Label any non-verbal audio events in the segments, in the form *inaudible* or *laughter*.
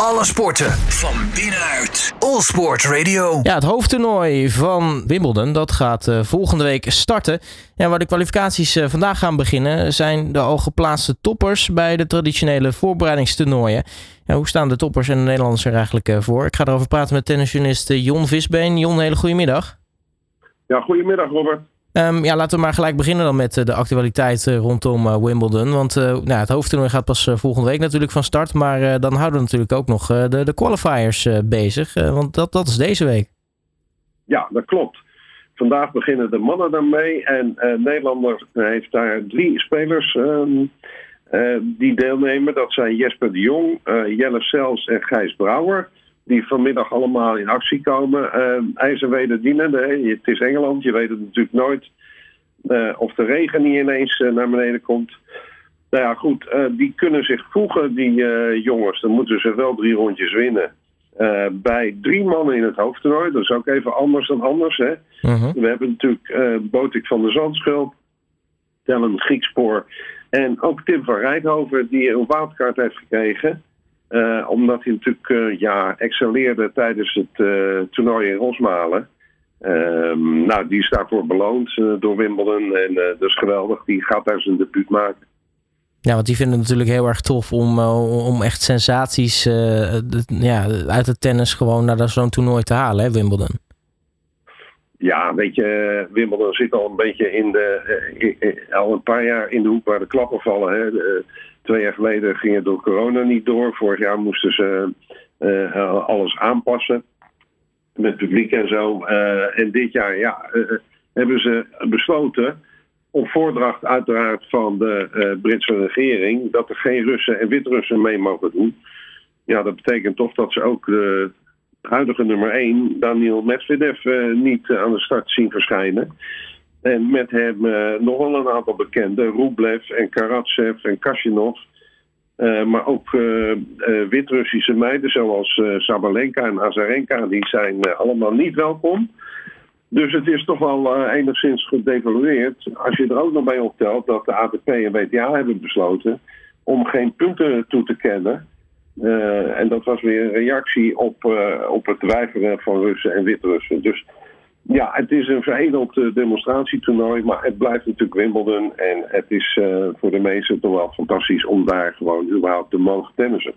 Alle sporten van binnenuit. All Sport Radio. Ja, het hoofdtoernooi van Wimbledon dat gaat uh, volgende week starten. Ja, waar de kwalificaties uh, vandaag gaan beginnen zijn de al geplaatste toppers bij de traditionele voorbereidingstoernooien. Ja, hoe staan de toppers en de Nederlanders er eigenlijk uh, voor? Ik ga erover praten met tennisjournalist Jon Visbeen. Jon, hele goede middag. Ja, goedemiddag Robert. Um, ja, laten we maar gelijk beginnen dan met uh, de actualiteit uh, rondom uh, Wimbledon. Want nou, het hoofdtoernooi gaat pas volgende week natuurlijk van start. Maar dan houden we natuurlijk ook nog de, de qualifiers bezig. want dat, dat is deze week. Ja, dat klopt. Vandaag beginnen de mannen daarmee. En Nederlander heeft daar drie spelers um, die deelnemen. Dat zijn Jesper de Jong, Jelle Sels en Gijs Brouwer die vanmiddag allemaal in actie komen. Uh, IJzer wederdienende, het is Engeland, je weet het natuurlijk nooit uh, of de regen niet ineens uh, naar beneden komt. Nou ja, goed, die kunnen zich voegen, die jongens. Dan moeten ze wel drie rondjes winnen. bij drie mannen in het hoofdtoernooi, dat is ook even anders dan anders. Hè? -huh. We hebben natuurlijk Botik van de Zandschulp, Tellen Griekspoor en ook Tim van Rijthoven, die een wildcard heeft gekregen. Uh, omdat hij natuurlijk uh, ja, excelleerde tijdens het uh, toernooi in Rosmalen. Ehm, nou, die is daarvoor beloond door Wimbledon en dat is geweldig. Die gaat daar zijn debuut maken. Ja, want die vinden het natuurlijk heel erg tof om, om echt sensaties ja, uit het tennis gewoon naar zo'n toernooi te halen, hè, Wimbledon. Ja, weet je, Wimbledon zit al een beetje in de, al een paar jaar in de hoek waar de klappen vallen. Hè. De, Twee jaar geleden ging het door corona niet door. Vorig jaar moesten ze uh, alles aanpassen. Met publiek en zo. Uh, en dit jaar ja, hebben ze besloten. Op voordracht uiteraard van de Britse regering. Dat er geen Russen en Wit-Russen mee mogen doen. Ja, dat betekent toch dat ze ook de huidige nummer 1, Daniel Medvedev, niet aan de start zien verschijnen. En met hem uh, nog wel een aantal bekenden. Rublev en Karatsev en Kashinov. Uh, maar ook uh, Wit-Russische meiden zoals Sabalenka en Azarenka. Die zijn allemaal niet welkom. Dus het is toch wel enigszins gedevalueerd. Als je er ook nog bij optelt dat de ATP en WTA hebben besloten... om geen punten toe te kennen... en dat was weer een reactie op, op het weigeren van Russen en Wit-Russen. Dus ja, het is een veredeld uh, demonstratietoernooi, maar het blijft natuurlijk Wimbledon. En het is uh, voor de meesten toch wel fantastisch om daar gewoon überhaupt te mogen tennissen.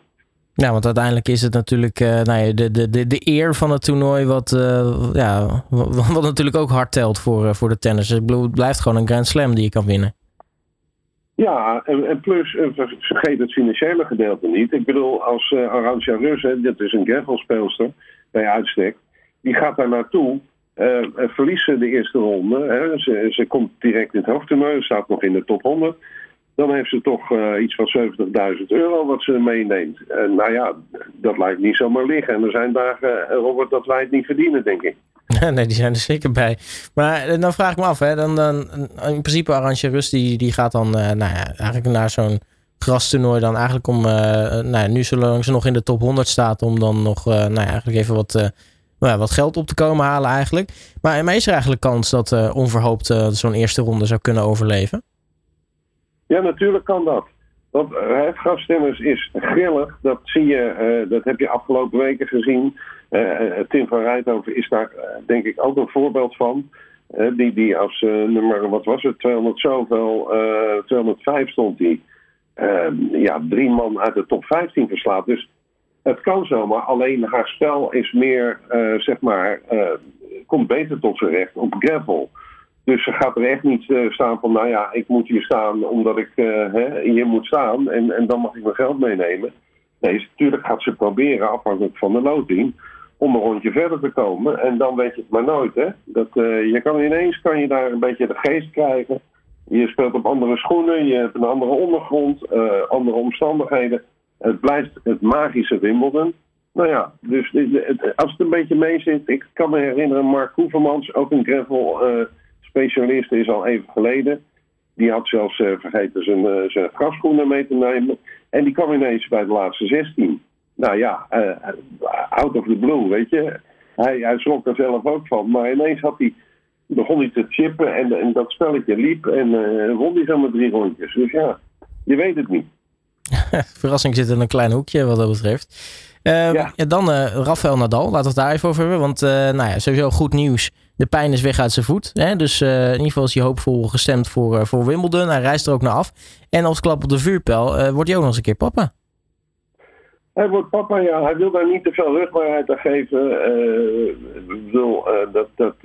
Ja, want uiteindelijk is het natuurlijk uh, nou ja, de, de, de, de eer van het toernooi wat, ja, *laughs* wat natuurlijk ook hard telt voor, voor de tennis. Het blijft gewoon een Grand Slam die je kan winnen. Ja, en, en plus vergeet het financiële gedeelte niet. Ik bedoel, als uh, Arantxa Rus, dat is een gravel bij uitstek, die gaat daar naartoe uh, verliezen de eerste ronde. Hè. Ze, ze, komt direct in het hoofdtoernooi, staat nog in de top 100. Dan heeft ze toch uh, iets van 70.000 euro wat ze meeneemt. Uh, nou ja, dat lijkt niet zomaar liggen. En er zijn dagen, Robert, dat wij het niet verdienen, denk ik. *laughs* nee, die zijn er zeker bij. Maar dan vraag ik me af, hè, dan, dan, in principe Arantje Rust die, die gaat dan nou ja, eigenlijk naar zo'n grastoernooi dan eigenlijk om, nou ja, nu zolang ze nog in de top 100 staat, om dan nog nou ja, eigenlijk even wat nou ja, wat geld op te komen halen eigenlijk. Maar, maar is er eigenlijk kans dat uh, onverhoopt uh, zo'n eerste ronde zou kunnen overleven? Ja, natuurlijk kan dat. Want het gaststemmers is grillig. Dat zie je, dat heb je afgelopen weken gezien. Tim van Rijthoven is daar denk ik ook een voorbeeld van. die, die als nummer, wat was het, 200 zoveel, 205 stond die. ja, drie man uit de top 15 verslaat. Dus het kan zomaar, alleen haar spel is meer, uh, zeg maar, uh, komt beter tot zijn recht op gravel. Dus ze gaat er echt niet uh, staan van, nou ja, ik moet hier staan omdat ik hè, hier moet staan en, en dan mag ik mijn geld meenemen. Nee, natuurlijk gaat ze proberen, afhankelijk van de loting, om een rondje verder te komen. En dan weet je het maar nooit, hè. Dat, je kan ineens kan je daar een beetje de geest krijgen. Je speelt op andere schoenen, je hebt een andere ondergrond, andere omstandigheden. Het blijft het magische Wimbledon. Nou ja, dus als het een beetje mee zit. Ik kan me herinneren, Mark Hoevermans, ook een gravel uh, specialist, is al even geleden. Die had zelfs uh, vergeten zijn, uh, zijn mee te nemen. En die kwam ineens bij de laatste 16. Nou ja, out of the blue, weet je. Hij, hij er zelf ook van. Maar ineens had hij, begon hij te chippen en, en dat spelletje liep. En won hij zomaar drie rondjes. Dus ja, je weet het niet. *laughs* Verrassing zit in een klein hoekje wat dat betreft. Uh, ja. dan uh, Rafael Nadal, laten we het daar even over hebben. Want uh, nou ja, sowieso goed nieuws. De pijn is weg uit zijn voet. Hè? Dus in ieder geval is hij hoopvol gestemd voor, voor Wimbledon. Hij reist er ook naar af. En als klap op de vuurpijl wordt hij ook nog eens een keer papa. Hij wordt papa, ja. Hij wil daar niet te veel rugbaarheid aan geven. Wil, dat, dat,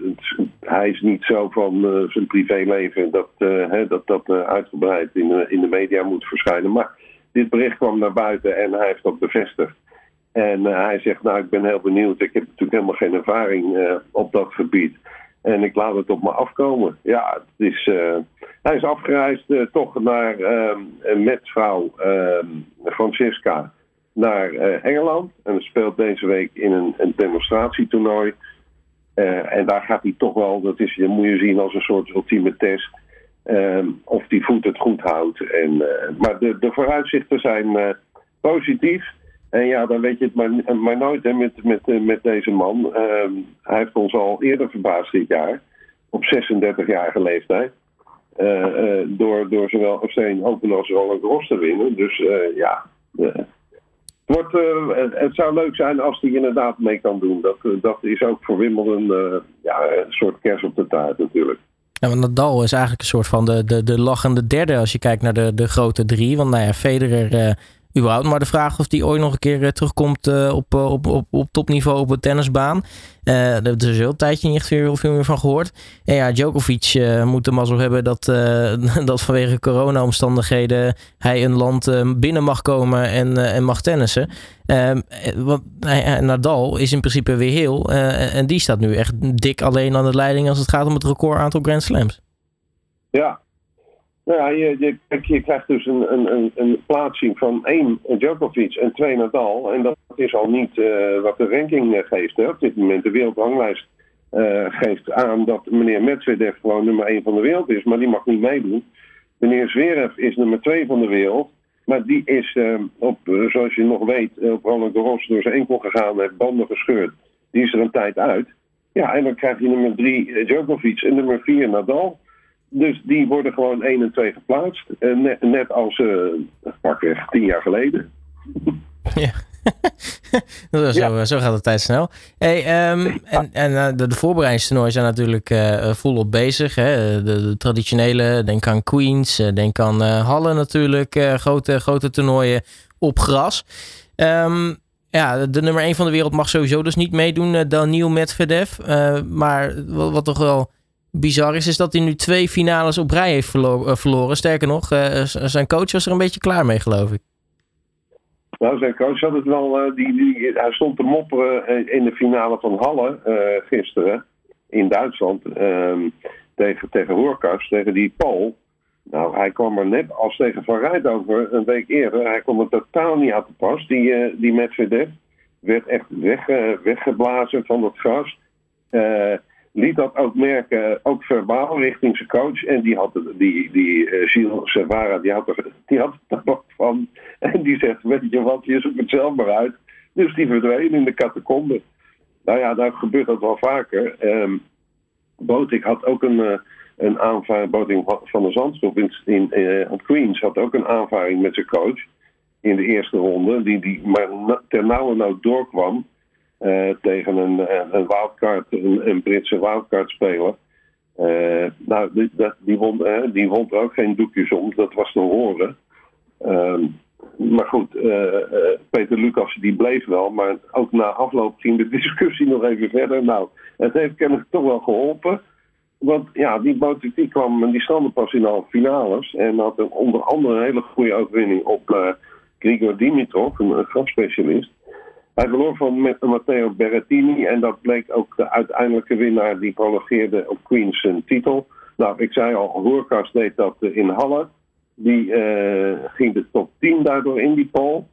hij is niet zo van zijn privéleven dat hè, dat, dat uitgebreid in in de media moet verschijnen. Maar dit bericht kwam naar buiten en hij heeft dat bevestigd. En hij zegt, nou, ik ben heel benieuwd. Ik heb natuurlijk helemaal geen ervaring op dat gebied. En ik laat het op me afkomen. Ja, het is, hij is afgereisd toch naar met vrouw Francisca naar Engeland. En speelt deze week in een, een demonstratietoernooi. En daar gaat hij toch wel, dat, is, dat moet je zien als een soort ultieme test. Uh, of die voet het goed houdt. En, uh, maar de, de vooruitzichten zijn positief. En ja, dan weet je het maar, maar nooit hè, met, met, met deze man. Ehm, hij heeft ons al eerder verbaasd dit jaar. Op 36-jarige leeftijd. door, door zowel Australian Open als Roland Garros te winnen. Dus ja, wordt, uh, het zou leuk zijn als hij inderdaad mee kan doen. Dat, dat is ook voor Wimbledon ja, een soort kers op de taart natuurlijk. Ja, want Nadal is eigenlijk een soort van de, de, de lachende derde als je kijkt naar de, de grote drie. Want nou ja, Federer überhaupt maar de vraag of die ooit nog een keer eh, terugkomt uh, op, uh, op, op, op topniveau op een tennisbaan. Uh, daar hebben we een tijdje niet echt veel, veel meer van gehoord. En ja, Djokovic moet de mazzel hebben dat, *laughs* dat vanwege corona-omstandigheden hij een land binnen mag komen en, en mag tennissen. Ehm, want Nadal is in principe weer heel. en die staat nu echt dik alleen aan de leiding als het gaat om het record aantal Grand Slams. Ja, nou ja, je, je, je krijgt dus een, een, een, plaatsing van één Djokovic en twee Nadal. En dat is al niet uh, wat de ranking eh, geeft. Hè. Op dit moment de wereldranglijst uh, geeft aan dat meneer Medvedev gewoon nummer één van de wereld is. Maar die mag niet meedoen. Meneer Zverev is nummer twee van de wereld. Maar die is, op, zoals je nog weet, op Roland Garros door zijn enkel gegaan. Heeft banden gescheurd. Die is er een tijd uit. Ja, en dan krijg je nummer drie Djokovic en nummer vier Nadal. Dus die worden gewoon 1 en 2 geplaatst. Net, net als uh, pakweg tien jaar geleden. *laughs* *laughs* Ja. zo, ja. zo, gaat de tijd snel. Hey, um, en en uh, de, de voorbereidingstoernooien zijn natuurlijk uh, volop bezig. Hè? De, de, traditionele, denk aan Queens, denk aan Halle natuurlijk. grote, grote toernooien op gras. Um, ja, de nummer 1 van de wereld mag sowieso dus niet meedoen, Daniel Medvedev. maar wat, wat toch wel bizar is, is dat hij nu twee finales op rij heeft eh, verloren. Sterker nog, uh, zijn coach was er een beetje klaar mee, geloof ik. Nou, zijn coach had het wel. Uh, die, die, hij stond te mopperen in de finale van Halle gisteren in Duitsland. Ehm, tegen, tegen Hoorkas, tegen die Paul. Nou, hij kwam er net als tegen Van Rijdover een week eerder. Hij kwam er totaal niet aan te pas. Die, die Medvedev werd echt weg, weggeblazen van dat gras liet dat ook merken, ook verbaal, richting zijn coach. En die had, die, die uh, Gilles Servara, die had, er, die had er *laughs* wat van. En die zegt, weet je wat, je zoekt het zelf maar uit. Dus die verdween in de catacombe. Nou ja, daar gebeurt dat wel vaker. Um, had ook een, uh, een aanvaring, Botik van de Zandstof in, in uh, Queens had ook een aanvaring met zijn coach. In de eerste ronde, die, die maar ter nauwe nood doorkwam. Uh, tegen een, een wildcard, een, Britse wildcard speler. Uh, nou, die, dat, die, won, die er ook geen doekjes om, dat was te horen. Ehm, maar goed, Peter Lucas die bleef wel, maar ook na afloop ging de *laughs* discussie nog even verder. Nou, het heeft kennelijk toch wel geholpen. Want ja, die die kwam, die stond pas in de halve finales. En had onder andere een hele goede overwinning op Grigor Dimitrov, een, een grafspecialist. Hij verloor van Matteo Berrettini en dat bleek ook de uiteindelijke winnaar die prologeerde op Queens titel. Nou, ik zei al, Hoerkast deed dat in Halle. Die uh, ging de top 10 daardoor in die poll.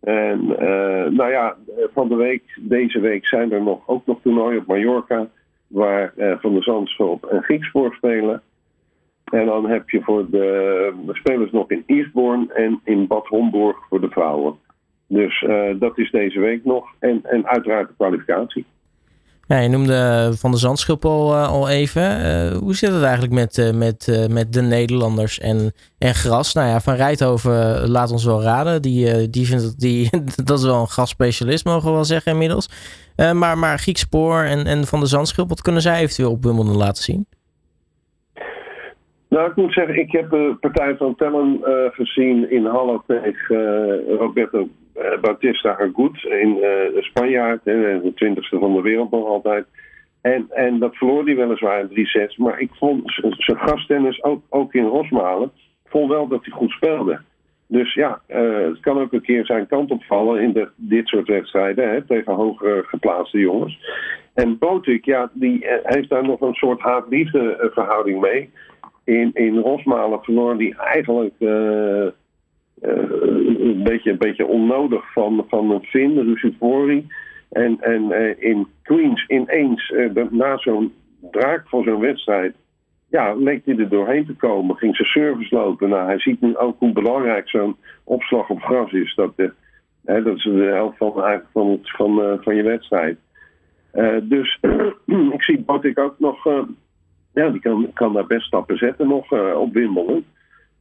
En uh, nou ja, van de week, deze week zijn er nog, ook nog toernooien op Mallorca. Waar Van der Zandschulp en Griekspoor spelen. En dan heb je voor de, de spelers nog in Eastbourne en in Bad Homburg voor de vrouwen. Dus uh, dat is deze week nog. En, en uiteraard de kwalificatie. Ja, je noemde Van de Zandschulp al, al even. hoe zit het eigenlijk met, met, met de Nederlanders en, en gras? Nou ja, Van Rijthoven laat ons wel raden. Die, die vindt dat, die, *laughs* dat is wel een grasspecialist, mogen we wel zeggen inmiddels. maar, maar Griekspoor en, en Van de Zandschulp, wat kunnen zij eventueel op Wimbledon laten zien? Nou, ik moet zeggen, ik heb de partij van Tellen gezien in Halle tegen Roberto uh, Bautista Agut in uh, Spanjaard, de twintigste van de wereld nog altijd. En, en dat verloor hij weliswaar in drie sets, maar ik vond zijn gasttennis ook, ook in Rosmalen, vond wel dat hij goed speelde. Dus ja, het kan ook een keer zijn kant opvallen in de, dit soort wedstrijden hè, tegen hoger geplaatste jongens. En Botik, ja, die heeft daar nog een soort haat-liefde verhouding mee in, in Rosmalen verloor die eigenlijk een, beetje, een beetje onnodig van, van een Finn, Rusivori. En, en uh, in Queens ineens, na zo'n draak van zo'n wedstrijd, ja, leek hij er doorheen te komen. Ging zijn service lopen. Nou, hij ziet nu ook hoe belangrijk zo'n opslag op gras is. Dat, hè, dat is de helft van, van, van, van je wedstrijd. dus *clears throat* ik zie Botik ook nog ja, die kan, kan daar best stappen zetten nog op Wimbledon.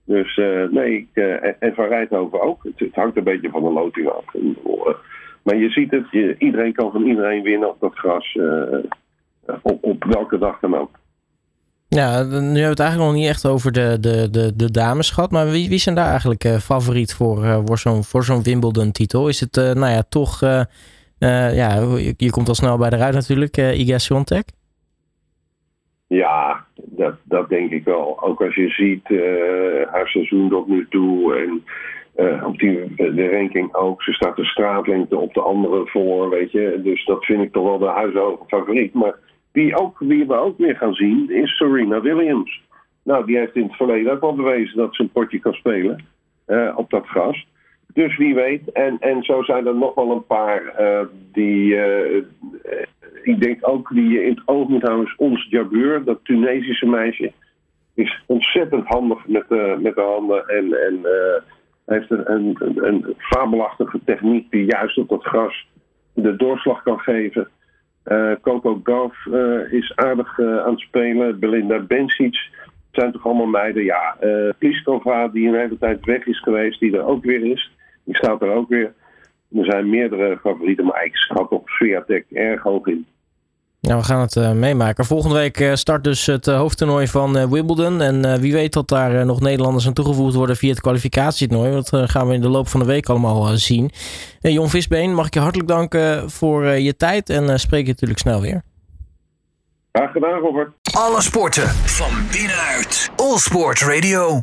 Dus uh, nee, ik, uh, en Van Rijthoven ook. Het, hangt een beetje van de loting af. maar je ziet het, je, iedereen kan van iedereen winnen op dat gras. op, op welke dag dan ook. Ja, nu hebben we het eigenlijk nog niet echt over de, de, de, de dames gehad. Maar wie, wie zijn daar eigenlijk favoriet voor, voor zo'n zo'n Wimbledon-titel? Is het, nou ja, toch... ja, je, je, komt al snel bij de ruit natuurlijk, Iga Swiatek? Ja, dat, dat denk ik wel. Ook als je ziet uh, haar seizoen tot nu toe en uh, op die, de ranking ook. Ze staat de straatlengte op de andere voor, weet je. Dus dat vind ik toch wel de huishouden favoriet. Maar wie, ook, wie we ook weer gaan zien is Serena Williams. Nou, die heeft in het verleden ook wel bewezen dat ze een potje kan spelen uh, op dat gras. Dus wie weet. En, en zo zijn er nog wel een paar die ik denk ook die je in het oog moet houden is ons Jabeur, dat Tunesische meisje. Is ontzettend handig met, uh, met de handen en, en uh, heeft een, een, een, fabelachtige techniek die juist op dat gras de doorslag kan geven. Uh, Coco Gauff is aardig aan het spelen. Belinda Bencic zijn toch allemaal meiden. Ja, uh, die een hele tijd weg is geweest, die er ook weer is. Die staat er ook weer. Er zijn meerdere favorieten, maar ik schat op Swiatek erg hoog in. Nou, we gaan het uh, meemaken. Volgende week uh, start dus het uh, hoofdtoernooi van Wimbledon. En wie weet dat daar nog Nederlanders aan toegevoegd worden via het kwalificatietoernooi. Dat gaan we in de loop van de week allemaal zien. Jon Visbeen, mag ik je hartelijk danken voor je tijd. En spreek je natuurlijk snel weer. Graag gedaan, Robert. Alle sporten van binnenuit. All Sport Radio.